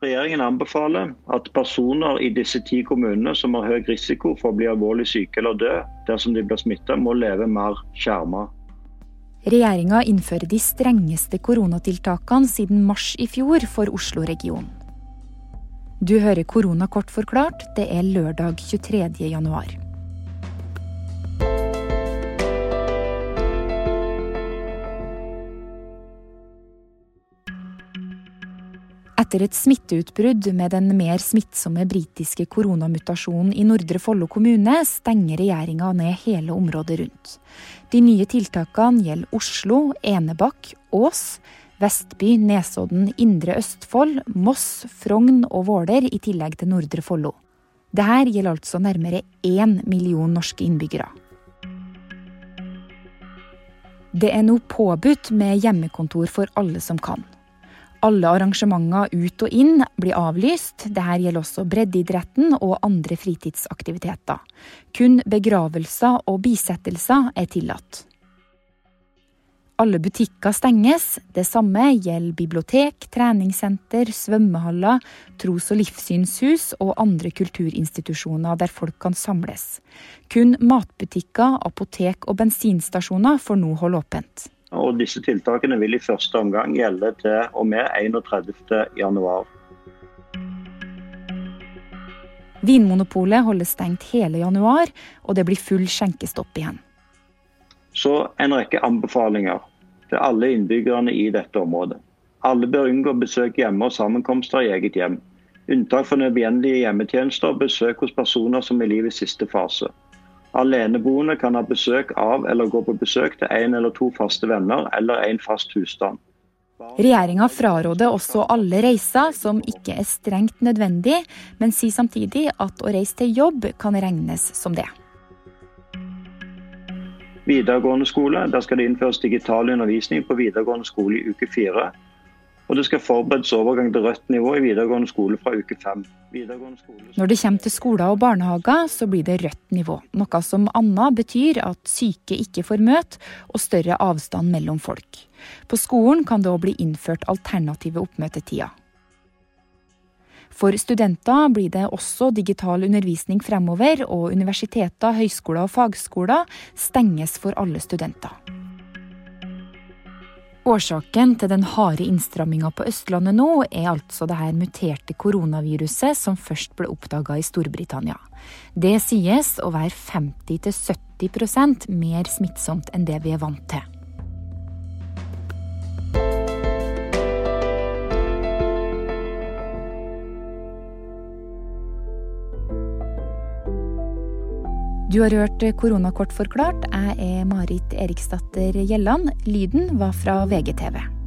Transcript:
Regjeringen anbefaler at personer i disse ti kommunene som har høy risiko for å bli alvorlig syke eller dø dersom de blir smitta, må leve mer skjerma. Regjeringa innfører de strengeste koronatiltakene siden mars i fjor for Oslo-regionen. Du hører Koronakort forklart. Det er lørdag 23. januar. Etter et smitteutbrudd med den mer smittsomme britiske koronamutasjonen i Nordre Follo kommune, stenger regjeringa ned hele området rundt. De nye tiltakene gjelder Oslo, Enebakk, Ås, Vestby, Nesodden, Indre Østfold, Moss, Frogn og Våler, i tillegg til Nordre Follo. Dette gjelder altså nærmere én million norske innbyggere. Det er nå påbudt med hjemmekontor for alle som kan. Alle arrangementer ut og inn blir avlyst. Dette gjelder også breddeidretten og andre fritidsaktiviteter. Kun begravelser og bisettelser er tillatt. Alle butikker stenges. Det samme gjelder bibliotek, treningssenter, svømmehaller, tros- og livssynshus og andre kulturinstitusjoner der folk kan samles. Kun matbutikker, apotek og bensinstasjoner får nå holde åpent. Og disse tiltakene vil i første omgang gjelde til og med 31.1. Vinmonopolet holder stengt hele januar, og det blir full skjenkestopp igjen. Så en rekke anbefalinger til alle innbyggerne i dette området. Alle bør unngå besøk hjemme og sammenkomster i eget hjem. Unntak for nødvendige hjemmetjenester og besøk hos personer som er i livets siste fase. Aleneboende kan ha besøk av eller gå på besøk til én eller to faste venner eller en fast husstand. Regjeringa fraråder også alle reiser som ikke er strengt nødvendig, men sier samtidig at å reise til jobb kan regnes som det. Videregående skole, Der skal det innføres digital undervisning på videregående skole i uke fire. Og det skal forberedes overgang til rødt nivå i videregående skole fra uke fem. Når det kommer til skoler og barnehager, så blir det rødt nivå. Noe som annet betyr at syke ikke får møte, og større avstand mellom folk. På skolen kan det òg bli innført alternative oppmøtetider. For studenter blir det også digital undervisning fremover, og universiteter, høyskoler og fagskoler stenges for alle studenter. Årsaken til den harde innstramminga på Østlandet nå er altså det her muterte koronaviruset som først ble oppdaga i Storbritannia. Det sies å være 50-70% mer smittsomt enn det vi er vant til. Du har hørt Koronakort forklart. Jeg er Marit Eriksdatter Gjelland. Lyden var fra VGTV.